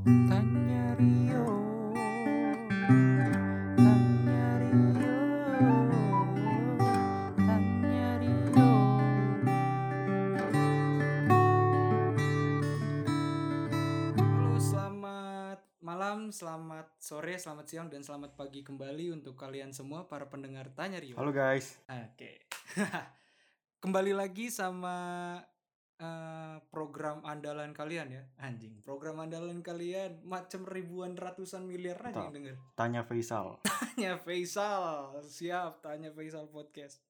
Tanya Rio. Tanya Rio. Tanya Rio. Halo selamat malam, selamat sore, selamat siang, dan selamat pagi kembali untuk kalian semua para pendengar Tanya Rio. Halo guys, Oke. Kembali lagi sama eh, program andalan kalian ya. Anjing, program andalan kalian macam ribuan ratusan miliar aja yang denger. tanya Faisal. Tanya Faisal. Siap, tanya Faisal podcast.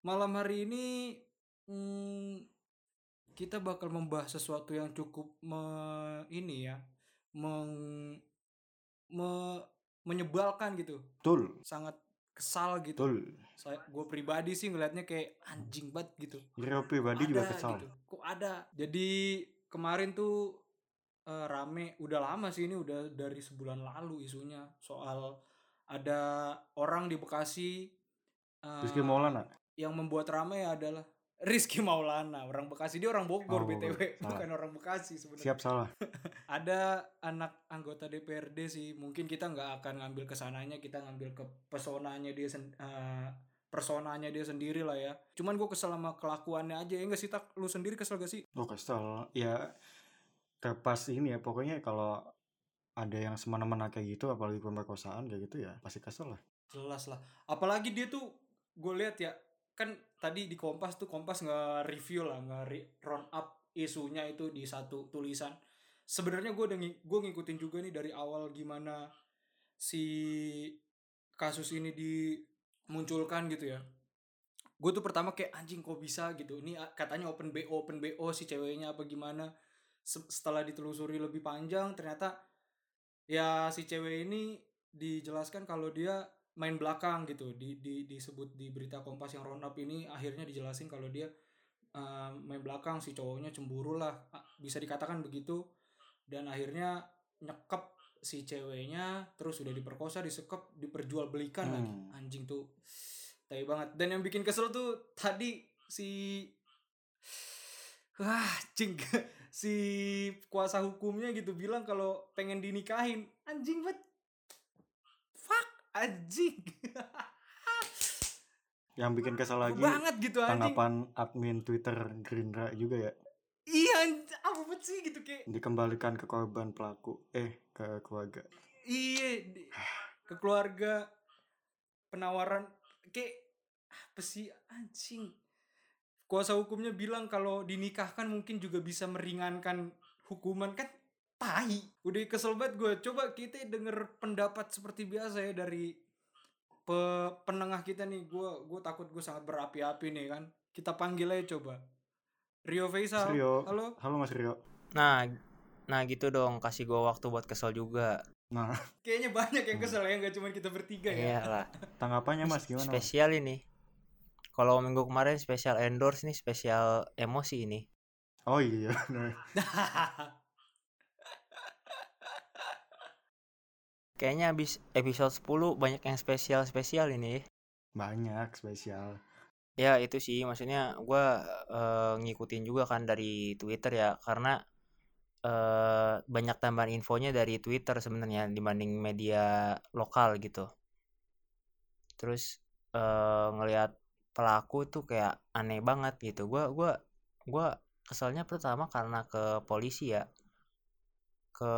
Malam hari ini hmm, kita bakal membahas sesuatu yang cukup me- ini ya, meng, me- menyebalkan gitu. Betul, Sangat kesal gitu betul. saya gue pribadi sih ngelihatnya kayak anjing banget gitu Rio pribadi juga Ada kesal. gitu. kok ada jadi kemarin tuh eh, rame udah lama sih ini udah dari sebulan lalu isunya soal ada orang di Bekasi eh, Rizky Maulana. yang membuat rame adalah Rizky Maulana orang Bekasi. Dia orang Bogor Oh, btw salah. bukan orang Bekasi sebenarnya. Siap salah. ada anak anggota DPRD sih. Mungkin kita nggak akan ngambil ke sananya kita ngambil ke pesonanya dia sen- eh, personanya dia sendiri lah ya. Cuman gue kesel sama kelakuannya aja. Ya nggak sih tak? Lu sendiri kesel gak sih? Oh kesal. Ya terpas ini ya pokoknya kalau ada yang semena-mena kayak gitu apalagi pemerkosaan kayak gitu ya pasti kesel lah. jelas lah. Apalagi dia tuh gue lihat ya kan tadi di Kompas tuh Kompas nggak review lah re- round up isunya itu di satu tulisan. Sebenarnya gue udah gue ngikutin juga nih dari awal gimana si kasus ini dimunculkan gitu ya. Gue tuh pertama kayak anjing kok bisa gitu? Ini katanya open bo open bo si ceweknya apa gimana. Se- setelah ditelusuri lebih panjang ternyata ya si cewek ini dijelaskan kalau dia main belakang gitu di, di disebut di berita kompas yang round up ini akhirnya dijelasin kalau dia eh, main belakang si cowoknya cemburu lah Ah, bisa dikatakan begitu. Dan akhirnya nyekep si ceweknya terus udah diperkosa disekep diperjualbelikan Hmm. lagi. Anjing tuh tai banget. Dan yang bikin kesel tuh tadi si wah cing si kuasa hukumnya gitu bilang kalau pengen dinikahin. Anjing banget fuck anjing. Yang bikin kesal lagi banget gitu anjing. tanggapan admin Twitter Gerindra juga ya? Iya apa sih gitu kayak dikembalikan ke korban pelaku eh ke keluarga. iya ke keluarga penawaran kayak apa sih anjing? Kuasa hukumnya bilang kalau dinikahkan mungkin juga bisa meringankan hukuman. Kan tai udah kesel banget gue coba kita denger pendapat seperti biasa ya dari pe- penengah kita nih gue gue takut gue sangat berapi-api nih kan kita panggil aja coba Rio Faisal Rio. halo Halo Mas Rio. Nah, nah gitu dong, kasih gua waktu buat kesel juga. Nah, kayaknya banyak yang kesel ya nggak cuma kita bertiga ya Iya lah. tanggapannya Mas gimana? Spesial ini. Kalau minggu kemarin spesial endorse nih, spesial emosi ini. Oh iya. Kayaknya habis episode 10 banyak yang spesial-spesial ini. Banyak spesial. Ya itu sih, maksudnya gua eh, ngikutin juga kan dari Twitter ya, karena eh, banyak tambahan infonya dari Twitter sebenarnya dibanding media lokal gitu. Terus eh, ngelihat pelaku tuh kayak aneh banget gitu. Gua gua gua keselnya pertama karena ke polisi ya. Ke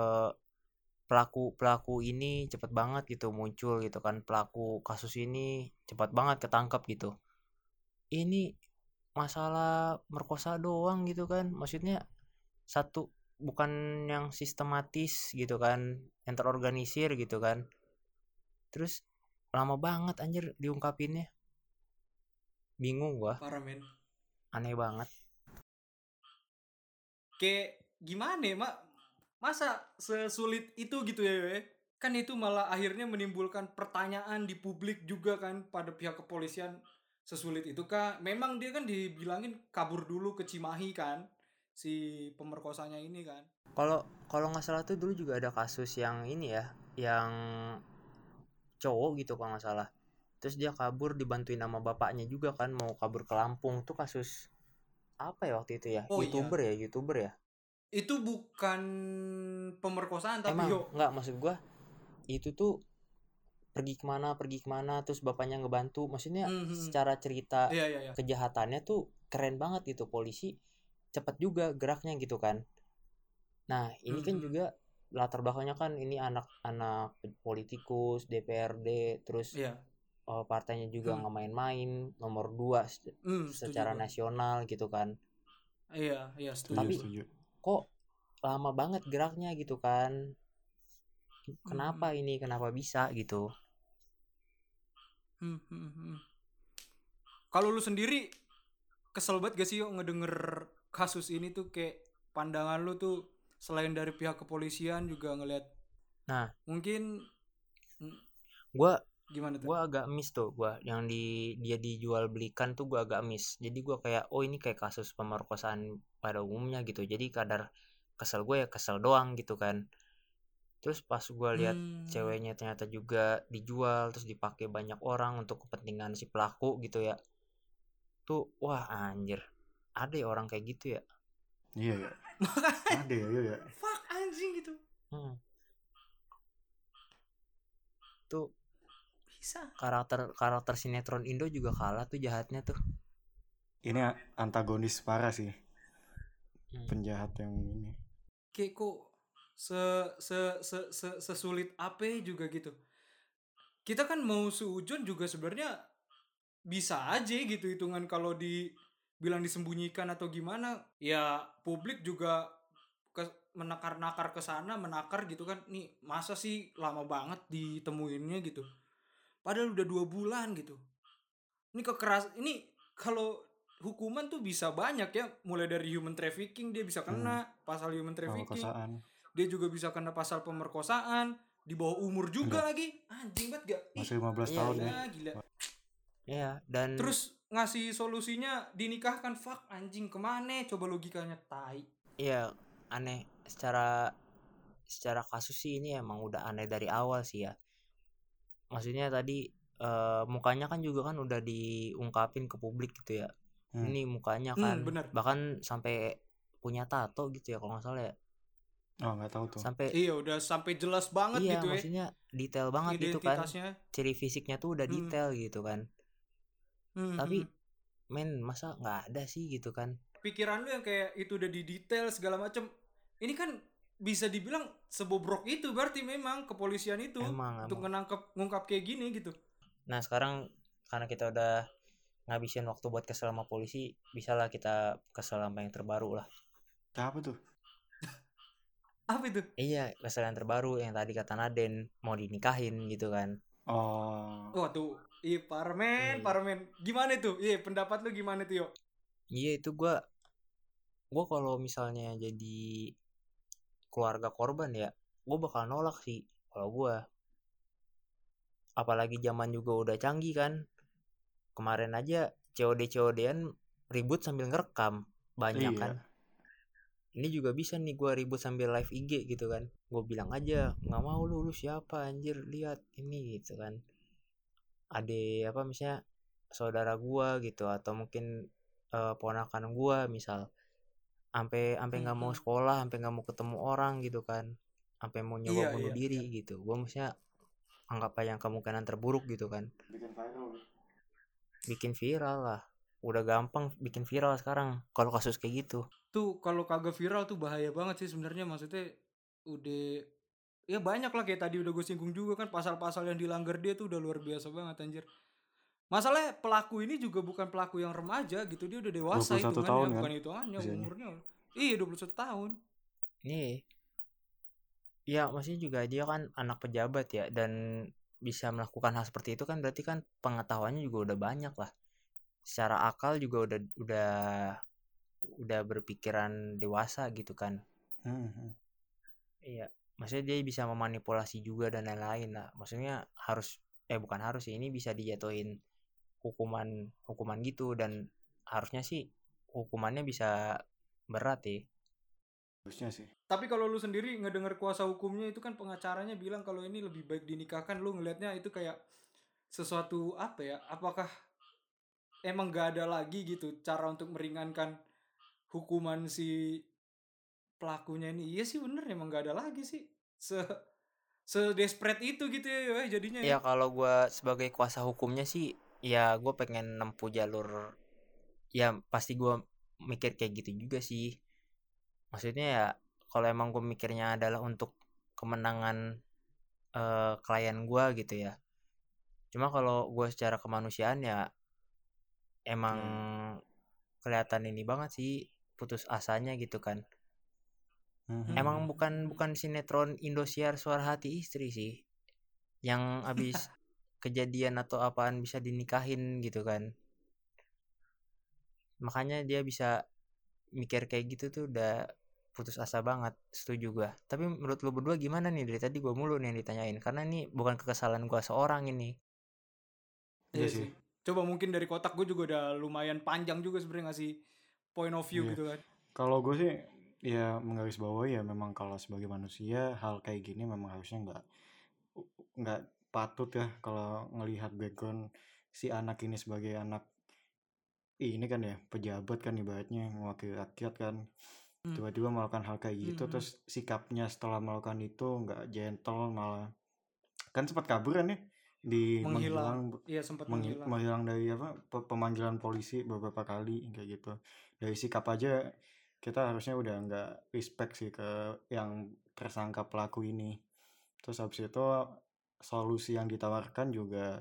pelaku pelaku ini cepet banget gitu muncul gitu kan pelaku kasus ini cepat banget ketangkep gitu. Ini masalah merkosa doang gitu kan maksudnya satu bukan yang sistematis gitu kan yang terorganisir gitu kan. Terus lama banget anjir diungkapinnya. Bingung gua. Parah men. Aneh banget. Kayak gimana ya mak masa sesulit itu gitu ya we? kan itu malah akhirnya menimbulkan pertanyaan di publik juga kan pada pihak kepolisian sesulit itu kah? Memang dia kan dibilangin kabur dulu ke Cimahi kan si pemerkosanya ini kan. Kalau kalau nggak salah tuh dulu juga ada kasus yang ini ya yang cowok gitu kalau nggak salah. Terus dia kabur dibantuin sama bapaknya juga kan mau kabur ke Lampung. Tuh kasus apa ya waktu itu ya? Oh, iya. youtuber ya youtuber ya itu bukan pemerkosaan tapi emang yo. nggak maksud gua itu tuh pergi ke mana pergi ke mana terus bapaknya ngebantu. Maksudnya Mhm. secara cerita iya iya iya. kejahatannya tuh keren banget gitu. Polisi cepat juga geraknya gitu kan. Nah ini kan Mhm. juga latar belakangnya kan ini anak-anak politikus DPRD terus iya. eh, partainya juga Hmm. nggak main-main nomor dua Hmm, setuju secara nasional gitu kan. Iya iya setuju Tapi- setuju kok lama banget geraknya gitu kan. Kenapa ini? Kenapa bisa gitu? Hmm, hmm, hmm. Kalau lu sendiri kesel banget gak sih yo ngedenger kasus ini tuh? Kayak pandangan lu tuh selain dari pihak kepolisian juga ngelihat Nah. mungkin hmm, gua gimana tuh? gua agak miss tuh gua yang di dia dijual belikan tuh gua agak miss. Jadi gua kayak oh ini kayak kasus pemerkosaan pada umumnya gitu. Jadi kadar kesel gue ya kesel doang gitu kan. Terus pas gua lihat Hmm, ceweknya ternyata juga dijual terus dipakai banyak orang untuk kepentingan si pelaku gitu ya. Tuh wah anjir. Ada ya orang kayak gitu ya? Iya ya ada ya iya ya fuck anjing gitu. Hmm. tuh Bisa. karakter karakter sinetron Indo juga kalah tuh jahatnya tuh ini antagonis parah sih Hmm. penjahat yang ini Kayak kok se se se, se- sesulit apa juga gitu. Kita kan mau seujun juga sebenarnya bisa aja gitu hitungan kalau dibilang disembunyikan atau gimana ya publik juga ke menakar-nakar ke sana menakar gitu kan nih masa sih lama banget ditemuinnya gitu padahal udah dua bulan gitu. Ini kekeras ini kalau hukuman tuh bisa banyak ya mulai dari human trafficking dia bisa kena pasal human trafficking. pemerkosaan dia juga bisa kena pasal pemerkosaan di bawah umur juga lagi. Anjing banget gak? Ih, masih 15 Iya, tahun gila, ya. gila. Iya dan terus ngasih solusinya dinikahkan fuck anjing ke mana? Coba logikanya tai. Iya aneh. Secara secara kasus sih ini emang udah aneh dari awal sih ya. Maksudnya tadi eh, mukanya kan juga kan udah diungkapin ke publik gitu ya. Hmm. Ini mukanya Hmm, kan bener. bahkan sampai punya tato gitu ya kalau nggak salah ya. oh nggak tahu tuh Sampai iya udah sampai jelas banget iya gitu ya maksudnya detail banget gitu kan. Ciri fisiknya tuh udah Hmm. detail gitu kan. Hmm, Tapi hmm. men masa nggak ada sih gitu kan. pikiran lu yang kayak itu udah di detail segala macam ini kan bisa dibilang sebobrok itu berarti memang kepolisian itu Emang, untuk emang. menangkap ngungkap kayak gini gitu Nah sekarang karena kita udah ngabisin waktu buat kesel sama polisi, bisalah kita kesel sama yang terbaru lah. apa tuh apa itu Iya, kesel yang terbaru yang tadi kata Naden mau dinikahin gitu kan. oh wah tuh iya parmen Iya. parmen gimana tuh iya pendapat lu gimana tuh yo Iya itu gua gua kalau misalnya jadi keluarga korban ya, gua bakal nolak sih kalau gua. Apalagi zaman juga udah canggih kan. Kemarin aja COD COD-an ribut sambil ngerekam banyak Iya. kan. Ini juga bisa nih gua ribut sambil live IG gitu kan. Gue bilang aja nggak mau lu lu siapa anjir lihat ini gitu kan. Ade apa misalnya saudara gua gitu atau mungkin eh, ponakan gua misal sampai sampai nggak mau sekolah sampai nggak mau ketemu orang gitu kan. Sampai mau nyoba Iya, bunuh iya, diri gitu. Gua maksudnya anggap aja yang kemungkinan terburuk gitu kan. Bikin viral. Bikin viral lah. Udah gampang bikin viral sekarang kalau kasus kayak gitu. Tuh kalau kagak viral tuh bahaya banget sih sebenarnya. Maksudnya udah ya banyak lah kayak tadi udah gue singgung juga kan pasal-pasal yang dilanggar dia tuh udah luar biasa banget anjir masalahnya pelaku ini juga bukan pelaku yang remaja gitu dia udah dewasa 21 hitungannya tahun kan bukan hitungannya usianya. umurnya iya 21 tahun nih ya maksudnya juga dia kan anak pejabat ya dan bisa melakukan hal seperti itu kan berarti kan pengetahuannya juga udah banyak lah secara akal juga udah udah udah berpikiran dewasa gitu kan Hmm, hmm. Iya, maksudnya dia bisa memanipulasi juga dan lain-lain lah. Maksudnya harus eh bukan harus sih, ini bisa dijatuhin hukuman hukuman gitu. Dan harusnya sih hukumannya bisa berat ya. harusnya sih. Tapi kalau lu sendiri ngedenger kuasa hukumnya itu kan pengacaranya bilang kalau ini lebih baik dinikahkan. Lu ngelihatnya itu kayak sesuatu apa ya? Apakah emang gak ada lagi gitu cara untuk meringankan hukuman si pelakunya ini? Iya sih bener. Emang nggak ada lagi sih. Se se desperate itu gitu ya Yoy, jadinya ya. Ya kalau gua sebagai kuasa hukumnya sih ya gue pengen nempuh jalur ya pasti gua mikir kayak gitu juga sih. Maksudnya ya kalau emang gue mikirnya adalah untuk kemenangan eh, klien gua gitu ya. Cuma kalau gue secara kemanusiaan ya emang kelihatan ini banget sih putus asanya gitu kan. Mhm. emang bukan bukan sinetron Indosiar suara hati istri sih yang habis kejadian atau apaan bisa dinikahin gitu kan makanya dia bisa mikir kayak gitu tuh udah putus asa banget setuju gua tapi menurut lu berdua gimana nih dari tadi gua mulu nih yang ditanyain karena ini bukan kekesalan gua seorang ini Iya Iya sih. Coba mungkin dari kotak gue juga udah lumayan panjang juga sebenarnya ngasih point of view Iya. gitu kan. Kalau gue sih ya menggaris bawahi ya memang kalau sebagai manusia hal kayak gini memang harusnya nggak nggak patut ya kalau ngelihat background si anak ini sebagai anak ini kan ya pejabat kan ibaratnya mewakili rakyat kan Hmm. tiba-tiba melakukan hal kayak gitu Hmm. terus sikapnya setelah melakukan itu nggak gentle malah kan sempat kabur kan ya di Menghilang. menghilang Iya sempat menghi- menghilang. menghilang dari apa pe- pemanggilan polisi beberapa kali kayak gitu dari sikap aja kita harusnya udah nggak respect sih ke yang tersangka pelaku ini terus habis itu solusi yang ditawarkan juga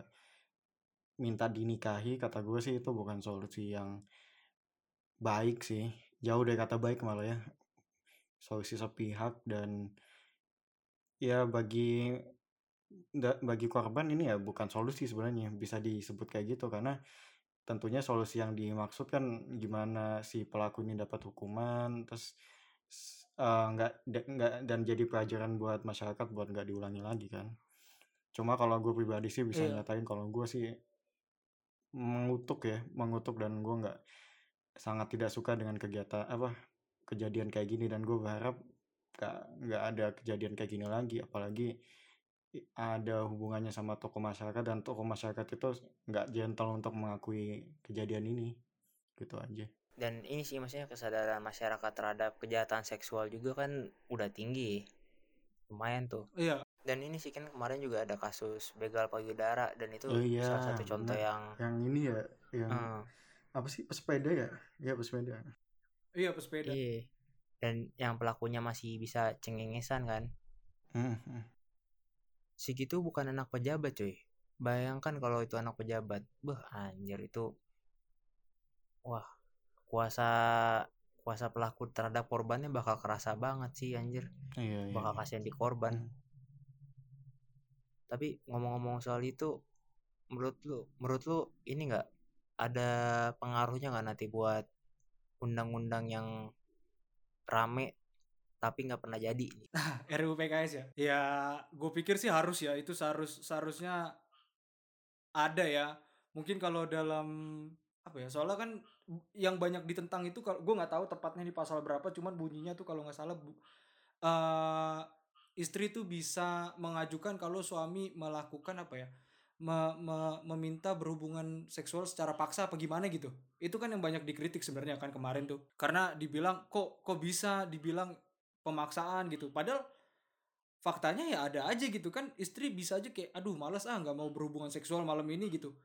minta dinikahi kata gue sih itu bukan solusi yang baik sih. Jauh dari kata baik malah ya. Solusi sepihak dan ya bagi bagi korban ini ya bukan solusi sebenarnya bisa disebut kayak gitu. Karena tentunya solusi yang dimaksud kan gimana si pelaku ini dapat hukuman terus eh, nggak da- nggak dan jadi pelajaran buat masyarakat buat nggak diulangi lagi kan cuma kalau gue pribadi sih bisa Iya. nyatain kalau gue sih mengutuk ya mengutuk dan gue nggak sangat tidak suka dengan kegiatan apa kejadian kayak gini. Dan gue berharap nggak nggak ada kejadian kayak gini lagi. Apalagi ada hubungannya sama tokoh masyarakat. Dan tokoh masyarakat itu nggak gentle untuk mengakui kejadian ini. Gitu aja. Dan ini sih maksudnya kesadaran masyarakat terhadap kejahatan seksual juga kan udah tinggi. Lumayan tuh. Iya. Dan ini sih kan kemarin juga ada kasus begal payudara dan itu Oh iya, salah satu contoh benar. yang yang ini ya yang eh, apa sih pesepeda ya ya pesepeda Iya pesepeda. iya dan yang pelakunya masih bisa cengengesan kan Hmm, hmm. segitu bukan anak pejabat cuy bayangkan kalau itu anak pejabat beh anjir itu wah kuasa kuasa pelaku terhadap korbannya bakal kerasa banget sih anjir iya iya bakal iya. kasihan di korban Hmm. Tapi ngomong-ngomong soal itu menurut lu menurut lu ini nggak ada pengaruhnya nggak nanti buat undang-undang yang rame tapi nggak pernah jadi RUU PKS ya. Ya, gue pikir sih harus ya. Itu seharus seharusnya ada ya. Mungkin kalau dalam apa ya? Soalnya kan yang banyak ditentang itu kalau gue nggak tahu tepatnya di pasal berapa. Cuman bunyinya tuh kalau nggak salah bu, eh, istri tuh bisa mengajukan kalau suami melakukan apa ya? me- me- meminta berhubungan seksual secara paksa apa gimana gitu. Itu kan yang banyak dikritik sebenarnya kan kemarin tuh. Karena dibilang kok kok bisa dibilang pemaksaan gitu. Padahal faktanya ya ada aja gitu kan istri bisa aja kayak aduh malas ah nggak mau berhubungan seksual malam ini gitu.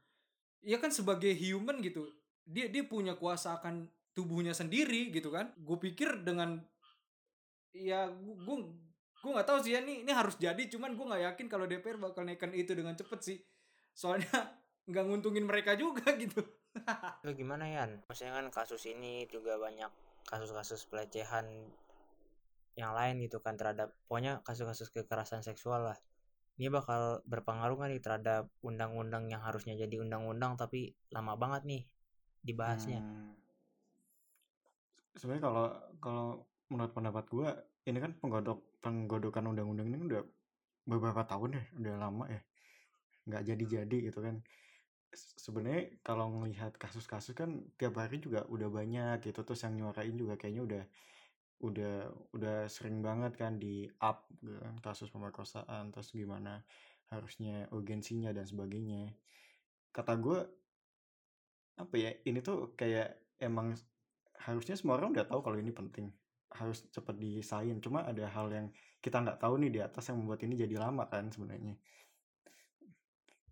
Iya kan sebagai human gitu. Dia dia punya kuasa akan tubuhnya sendiri gitu kan. Gue pikir dengan ya gue gue nggak tahu sih ya ini ini harus jadi cuman gue nggak yakin kalau DPR bakal naikkan itu dengan cepet sih. Soalnya nggak nguntungin mereka juga gitu. Lu gimana Yan? Maksudnya kan kasus ini juga banyak kasus-kasus pelecehan yang lain gitu kan terhadap pokoknya kasus-kasus kekerasan seksual lah. Ini bakal berpengaruh kan nih terhadap undang-undang yang harusnya jadi undang-undang tapi lama banget nih dibahasnya? Hmm. Sebenarnya kalau kalau menurut pendapat gua ini kan penggodok penggodokan undang-undang ini udah beberapa tahun ya, udah lama ya. nggak jadi-jadi gitu kan. Se- Sebenarnya kalau ngelihat kasus-kasus kan tiap hari juga udah banyak gitu terus yang nyuarain juga kayaknya udah udah udah sering banget kan di up gitu kan, kasus pemerkosaan terus gimana harusnya urgensinya dan sebagainya. Kata gue apa ya ini tuh kayak emang harusnya semua orang udah tahu kalau ini penting harus cepat disain cuma ada hal yang kita nggak tahu nih di atas yang membuat ini jadi lama kan sebenarnya.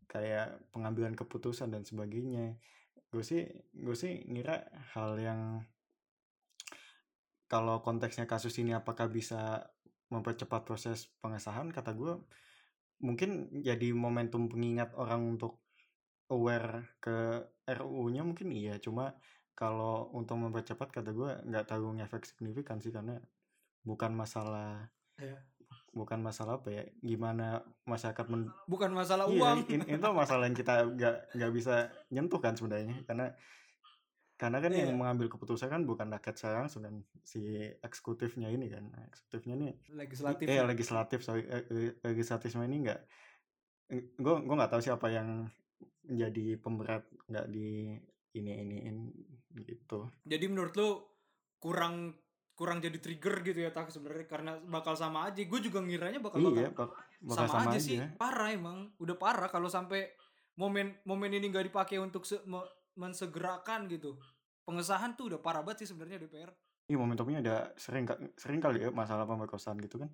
Kayak pengambilan keputusan dan sebagainya. Gue sih gue sih ngira hal yang kalau konteksnya kasus ini apakah bisa mempercepat proses pengesahan kata gue mungkin jadi momentum pengingat orang untuk aware ke RUU-nya mungkin iya. Cuma kalau untuk mempercepat kata gue nggak terlalu ngefek signifikan sih karena bukan masalah Iya. bukan masalah apa ya gimana masyarakat men bukan masalah iya uang in- itu masalah yang kita nggak nggak bisa nyentuh kan sebenarnya karena karena kan yang Iya. mengambil keputusan kan bukan rakyat secara langsung kan si eksekutifnya ini kan Nah, eksekutifnya ini legislatif eh ya. legislatif sorry eh, eh, legislatifnya ini nggak gue gue nggak tahu siapa yang menjadi pemberat nggak di ini iniin gitu. Jadi menurut lu kurang kurang jadi trigger gitu ya tak sebenarnya? Karena bakal sama aja. Gue juga ngiranya bakal iya bakal bak- bakal sama, aja, sih. Parah emang. Udah parah kalau sampai momen momen ini nggak dipakai untuk se- me- mensegerakan gitu. Pengesahan tuh udah parah banget sih sebenarnya DPR Iya momentumnya ada sering sering kali ya masalah pemerkosaan gitu kan.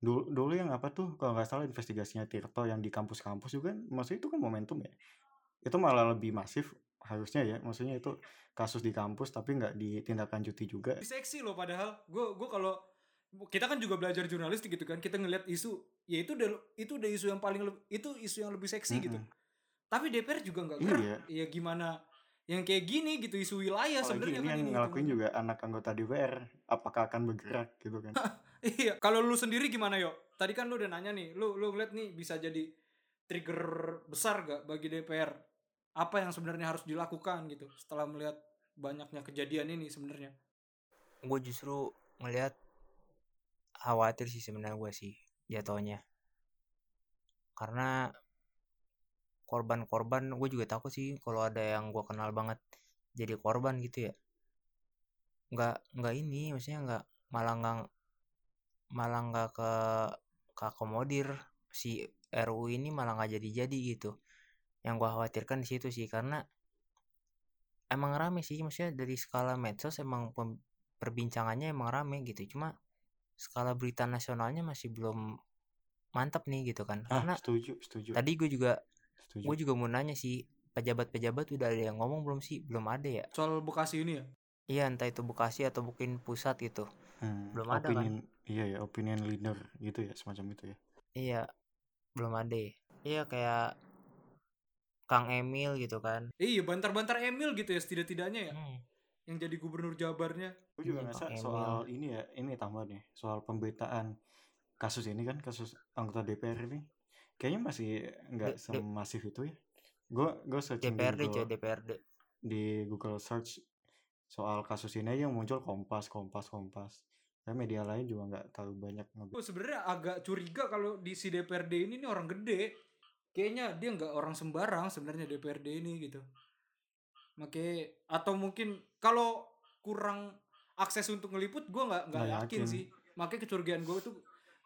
Dulu, dulu yang apa tuh kalau nggak salah investigasinya Tirto yang di kampus-kampus juga kan, maksudnya itu kan momentum ya. Itu malah lebih masif harusnya ya. Maksudnya itu kasus di kampus tapi nggak ditindaklanjuti juga. Seksi loh padahal gue gue kalau kita kan juga belajar jurnalistik gitu kan kita ngeliat isu ya itu udah itu udah isu yang paling itu isu yang lebih seksi gitu Mm-mm. tapi DPR juga nggak Iya. ya gimana yang kayak gini gitu isu wilayah sebenarnya kan yang ini ngelakuin hitungannya. juga anak anggota DPR. Apakah akan bergerak gitu kan? Iya, kalau lu sendiri gimana yo? Tadi kan lu udah nanya nih, lu lu ngeliat nih bisa jadi trigger besar gak bagi DPR? Apa yang sebenarnya harus dilakukan gitu setelah melihat banyaknya kejadian ini sebenarnya? gue justru ngelihat khawatir sih sebenarnya gue sih jatuhnya. Karena korban-korban gue juga takut sih kalau ada yang gue kenal banget jadi korban gitu ya. Nggak nggak ini maksudnya nggak malah nggak malah nggak ke ke akomodir si RU ini malah nggak jadi-jadi gitu yang gue khawatirkan di situ sih karena emang rame sih maksudnya dari skala medsos emang perbincangannya emang rame gitu cuma skala berita nasionalnya masih belum mantap nih gitu kan Ah, karena setuju, setuju. tadi gue juga Setuju. gue juga mau nanya sih pejabat-pejabat udah ada yang ngomong belum sih belum ada ya Soal Bekasi ini ya? iya entah itu Bekasi atau mungkin pusat gitu Hmm, belum ada kan? opinion, Iya ya, opinion leader gitu ya, semacam itu ya. iya belum ada ya. iya kayak Kang Emil gitu kan Iya, bantar-bantar Emil gitu ya setidak-tidaknya ya. Hmm, Yang jadi gubernur Jabarnya. Gue juga Iya, ngerasa Emil. soal ini ya, ini tambahan nih, soal pemberitaan kasus ini kan, kasus anggota DPR ini, kayaknya masih nggak semasif itu ya. Gue gue searching DPRD di Google, DPRD di Google search soal kasus ini aja yang muncul Kompas, Kompas, Kompas. Kayak media lain juga nggak terlalu banyak Gue sebenarnya agak curiga kalau di si DPRD ini nih orang gede. Kayaknya dia nggak orang sembarang sebenarnya DPRD ini gitu. Makanya atau mungkin kalau kurang akses untuk ngeliput gue nggak nggak yakin, yakin. sih. Makanya kecurigaan gue tuh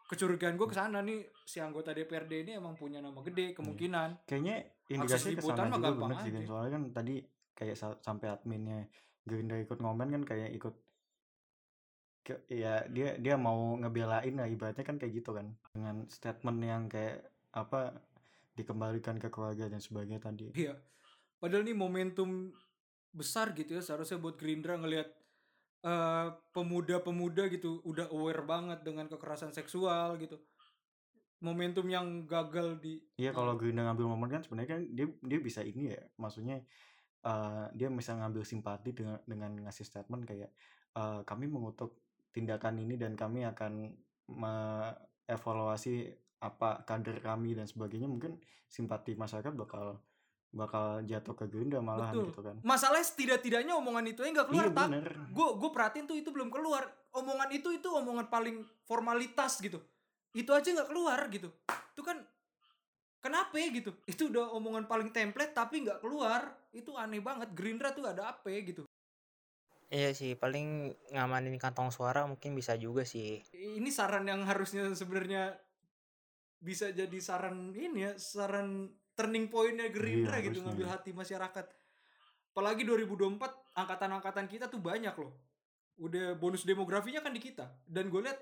kecurigaan gue ke sana nih si anggota DPRD ini emang punya nama gede kemungkinan. Kayaknya ke liputan mah juga gampang bener sih kan. aja. Soalnya kan tadi kayak sa- sampai adminnya Gerindra ikut ngomen kan kayak ikut ke, ya dia dia mau ngebelain lah ibaratnya kan kayak gitu kan dengan statement yang kayak apa dikembalikan ke keluarga dan sebagainya tadi Iya. Padahal ini momentum besar gitu ya seharusnya buat Gerindra ngelihat eh, pemuda-pemuda gitu udah aware banget dengan kekerasan seksual gitu. Momentum yang gagal di Iya kalau Gerindra ngambil momen kan sebenarnya kan dia dia bisa ini ya maksudnya eh, dia bisa ngambil simpati dengan dengan ngasih statement kayak eh, kami mengutuk tindakan ini dan kami akan mengevaluasi apa kader kami dan sebagainya mungkin simpati masyarakat bakal bakal jatuh ke Gerindra malahan Betul. gitu kan. Masalahnya setidak-tidaknya omongan itu nggak keluar iya tak gue gue perhatiin tuh itu belum keluar. Omongan itu itu omongan paling formalitas gitu. Itu aja nggak keluar gitu. Itu kan kenapa ya gitu? Itu udah omongan paling template tapi nggak keluar. Itu aneh banget. Gerindra tuh ada apa ya gitu? Iya sih paling ngamanin kantong suara mungkin bisa juga sih. Ini saran yang harusnya sebenarnya bisa jadi saran ini ya saran turning pointnya Gerindra Iya, gitu harusnya. ngambil hati masyarakat. Apalagi 2024 angkatan-angkatan kita tuh banyak loh. Udah bonus demografinya kan di kita. Dan gue lihat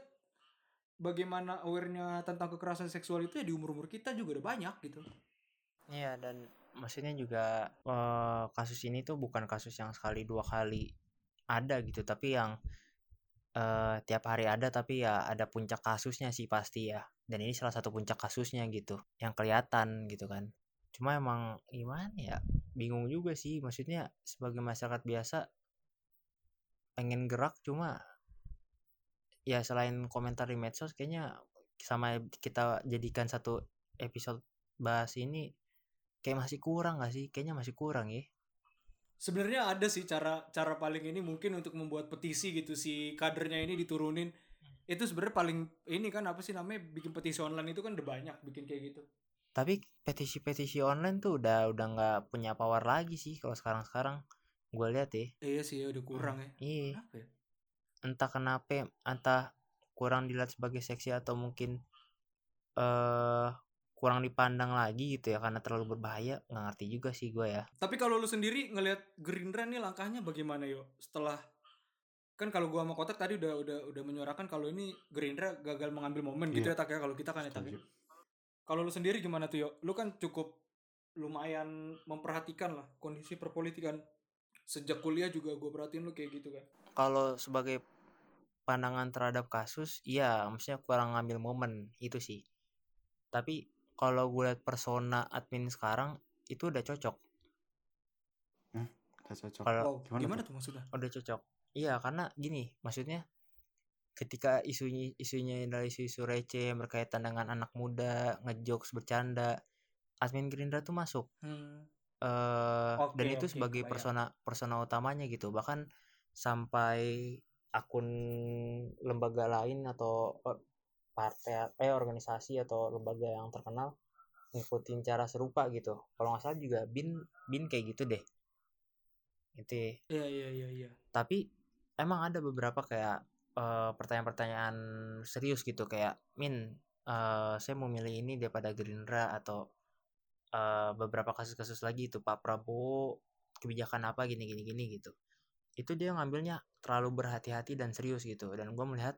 bagaimana awarenya tentang kekerasan seksual itu ya di umur umur kita juga udah banyak gitu. Iya dan maksudnya juga eh, kasus ini tuh bukan kasus yang sekali dua kali ada gitu tapi yang eh, tiap hari ada tapi ya ada puncak kasusnya sih pasti ya dan ini salah satu puncak kasusnya gitu yang kelihatan gitu kan cuma emang gimana ya bingung juga sih maksudnya sebagai masyarakat biasa pengen gerak cuma ya selain komentar di medsos kayaknya sama kita jadikan satu episode bahas ini kayak masih kurang gak sih? Kayaknya masih kurang ya. Sebenarnya ada sih cara cara paling ini mungkin untuk membuat petisi gitu si kadernya ini diturunin itu sebenarnya paling ini kan apa sih namanya bikin petisi online itu kan udah banyak bikin kayak gitu Tapi petisi-petisi online tuh udah udah nggak punya power lagi sih kalau sekarang-sekarang. Gue lihat ya. iya sih ya udah kurang ya Iya. kenapa ya Entah kenapa, entah kurang dilihat sebagai seksi atau mungkin eh kurang dipandang lagi gitu ya karena terlalu berbahaya nggak ngerti juga sih gue ya Tapi kalau lu sendiri ngelihat Gerindra nih langkahnya bagaimana yo? Setelah kan kalau gua sama Kotak tadi udah udah udah menyuarakan kalau ini Gerindra gagal mengambil momen gitu Iya. ya tak ya kalau kita kan ya tak ya. Kalau lu sendiri gimana tuh yo? Lu kan cukup lumayan memperhatikan lah kondisi perpolitikan sejak kuliah juga gua perhatiin lu kayak gitu kan. kalau sebagai pandangan terhadap kasus iya maksudnya kurang ngambil momen itu sih tapi kalau gue lihat persona admin sekarang itu udah cocok Gak cocok. Kalau- Wow, gimana gimana, tuh maksudnya? udah cocok iya karena gini maksudnya ketika isunya isunya adalah isu-isu receh yang berkaitan dengan anak muda ngejokes bercanda admin Gerindra tuh masuk Hmm. eh Oke, dan itu oke, sebagai kebayang. persona persona utamanya gitu bahkan sampai akun lembaga lain atau partai eh organisasi atau lembaga yang terkenal ngikutin cara serupa gitu. Kalau nggak salah juga bin bin kayak gitu deh. Itu ya. Iya iya iya. Tapi emang ada beberapa kayak eh, pertanyaan-pertanyaan serius gitu kayak min eh, saya mau milih ini daripada Gerindra atau eh, beberapa kasus-kasus lagi itu Pak Prabowo kebijakan apa gini gini gini gitu. Itu dia ngambilnya terlalu berhati-hati dan serius gitu. Dan gue melihat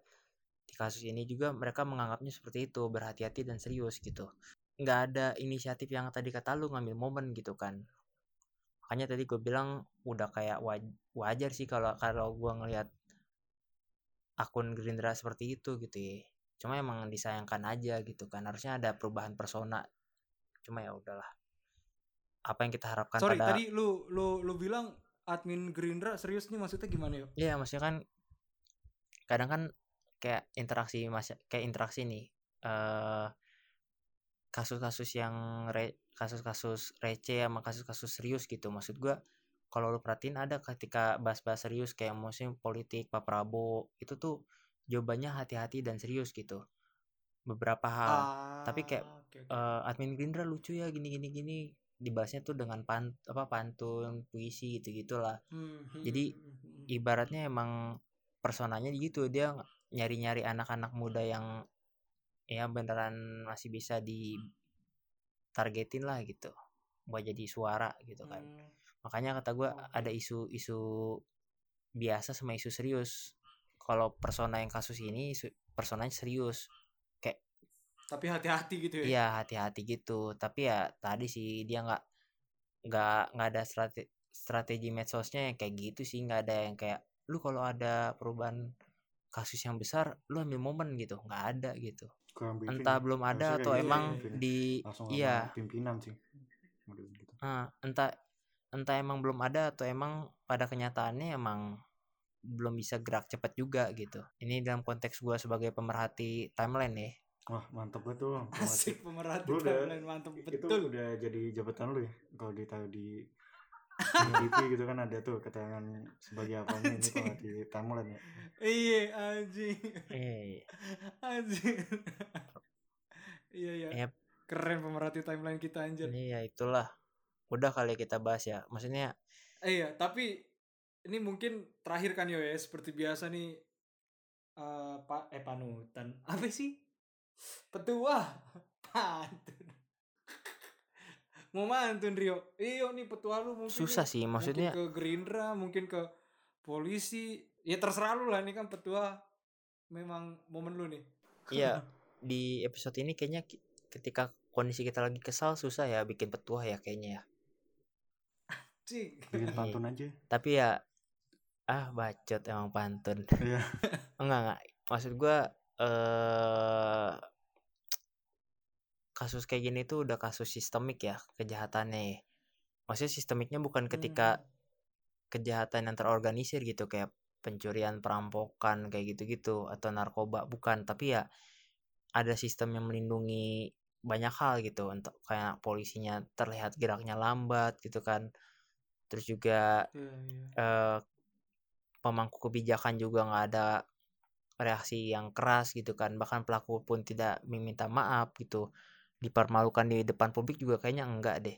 di kasus ini juga mereka menganggapnya seperti itu berhati-hati dan serius gitu. Nggak ada inisiatif yang tadi kata lu ngambil momen gitu kan. Makanya tadi gue bilang udah kayak waj- wajar sih kalau kalau gue ngelihat akun Gerindra seperti itu gitu ya. Cuma emang disayangkan aja gitu kan. Harusnya ada perubahan persona. Cuma ya udahlah. Apa yang kita harapkan Sorry, pada tadi lu lu lu bilang admin Gerindra serius nih maksudnya gimana yo? Iya, maksudnya kan kadang kan kayak interaksi mas kayak interaksi nih eh kasus-kasus yang re, kasus-kasus receh sama kasus-kasus serius gitu. Maksud gua kalau lu perhatiin ada ketika bahas-bahas serius kayak musim politik Pak Prabowo itu tuh jawabannya hati-hati dan serius gitu. Beberapa hal tapi kayak, oke, oke. eh, admin Gerindra lucu ya gini gini gini dibahasnya tuh dengan pan apa pantun puisi gitu gitulah Hmm, hmm, jadi, hmm, hmm. ibaratnya emang personanya gitu dia nyari-nyari anak-anak muda yang ya beneran masih bisa ditargetin lah gitu. Buat jadi suara gitu kan. Hmm, makanya kata gua Oke. ada isu-isu biasa sama isu serius. Kalau persona yang kasus ini isu- personanya serius. Tapi hati-hati gitu ya. iya hati-hati gitu. Tapi ya tadi sih dia nggak nggak nggak ada strategi strategi medsosnya yang kayak gitu sih. Nggak ada yang kayak lu kalau ada perubahan kasus yang besar lu ambil momen gitu nggak ada gitu entah ya. belum ada Harusnya atau kayak gitu emang briefing. di langsung iya pimpinan sih gitu. ah, entah entah emang belum ada atau emang pada kenyataannya emang belum bisa gerak cepat juga gitu ini dalam konteks gua sebagai pemerhati timeline ya wah mantep banget tuh Asik pemerhati Lu udah- timeline mantep itu betul. udah jadi jabatan lu ya kalau ditaruh di DP gitu kan ada tuh keterangan sebagai apa ini kalau di timeline ya Iya anjing. eh Anjing. Iya iya. Yep. Keren pemerhati timeline kita anjir. Iya itulah. Udah kali kita bahas ya. Maksudnya iya, tapi ini mungkin terakhir kan yo ya seperti biasa nih eh pak eh panutan apa sih petua pantun mau mantun Rio iyo nih petua lu mungkin susah nih. sih maksudnya mungkin ke Gerindra mungkin ke polisi ya terserah lu lah ini kan petua memang momen lu nih Iya, di episode ini kayaknya ketika kondisi kita lagi kesal susah ya bikin petuah ya kayaknya ya. cik bikin pantun aja Tapi ya ah bacot emang pantun. iya enggak enggak. Maksud gua eh kasus kayak gini tuh udah kasus sistemik ya kejahatannya. Maksudnya sistemiknya bukan ketika Hmm. kejahatan yang terorganisir gitu kayak pencurian, perampokan kayak gitu-gitu atau narkoba bukan, tapi ya ada sistem yang melindungi banyak hal gitu untuk kayak polisinya terlihat geraknya lambat gitu kan. Terus juga Iya, iya. eh, pemangku kebijakan juga nggak ada reaksi yang keras gitu kan bahkan pelaku pun tidak meminta maaf gitu dipermalukan di depan publik juga kayaknya enggak deh.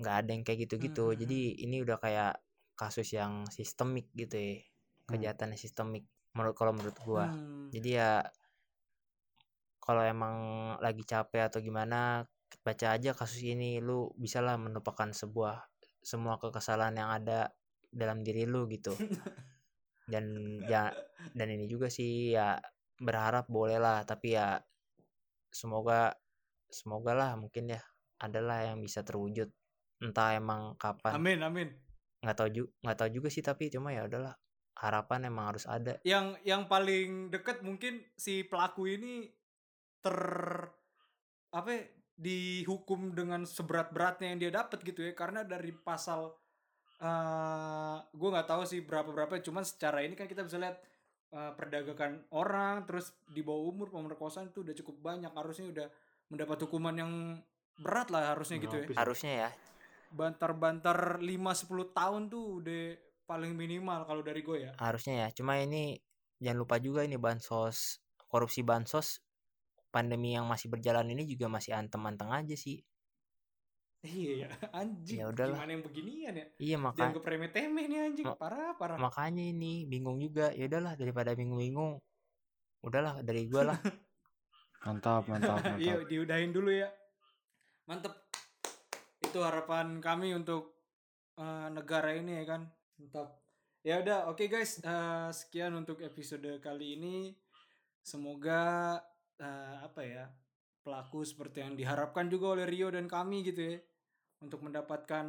Nggak ada yang kayak gitu-gitu. Hmm, hmm, jadi ini udah kayak kasus yang sistemik gitu ya kejahatan yang sistemik menurut kalau menurut gua. Hmm. jadi ya kalau emang lagi capek atau gimana baca aja kasus ini. Lu bisalah melupakan sebuah semua kekesalan yang ada dalam diri lu gitu. Dan ya dan ini juga sih ya berharap boleh lah. Tapi ya semoga semoga lah mungkin ya adalah yang bisa terwujud. Entah emang kapan. Amin amin. Nggak tahu juga nggak tahu juga sih tapi cuma ya udahlah harapan emang harus ada. Yang yang paling deket mungkin si pelaku ini ter apa ya, dihukum dengan seberat-beratnya yang dia dapat gitu ya. Karena dari pasal eh gue nggak tahu sih berapa berapa cuman secara ini kan kita bisa lihat eh, perdagangan orang terus di bawah umur pemerkosaan itu udah cukup banyak. Harusnya udah mendapat hukuman yang berat lah harusnya gitu ya harusnya ya bantar-bantar 5-10 tahun tuh udah paling minimal kalau dari gue ya harusnya ya cuma ini jangan lupa juga ini bansos korupsi bansos pandemi yang masih berjalan ini juga masih antem-anteng aja sih Iya ya, anjing. Ya udahlah. Gimana yang beginian ya? iya Jangan maka gue remeh-temeh nih anjing. Ma- Parah, parah. makanya ini bingung juga ya udahlah daripada bingung-bingung udahlah dari gua lah mantap mantap mantap diudahin dulu ya. Mantep. Itu harapan kami untuk eh, negara ini ya kan. Mantap. Ya udah, oke guys. Eh, sekian untuk episode kali ini. Semoga eh, apa ya? Pelaku seperti yang diharapkan juga oleh Rio dan kami gitu ya. Untuk mendapatkan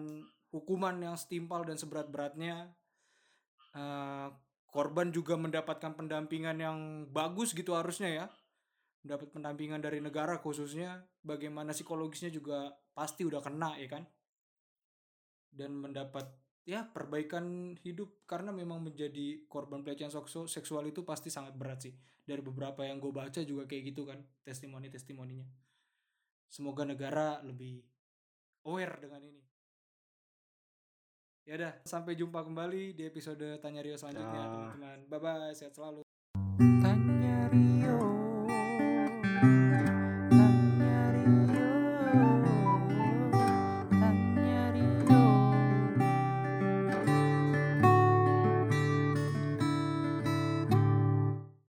hukuman yang setimpal dan seberat-beratnya. Eh, korban juga mendapatkan pendampingan yang bagus gitu harusnya ya dapat pendampingan dari negara khususnya bagaimana psikologisnya juga pasti udah kena ya kan? Dan mendapat ya perbaikan hidup. Karena memang menjadi korban pelecehan seksu- seksual itu pasti sangat berat sih. Dari beberapa yang gue baca juga kayak gitu kan testimoni testimoninya semoga negara lebih aware dengan ini. Ya udah sampai jumpa kembali di episode tanya Rio selanjutnya Dah. teman-teman. Bye bye sehat selalu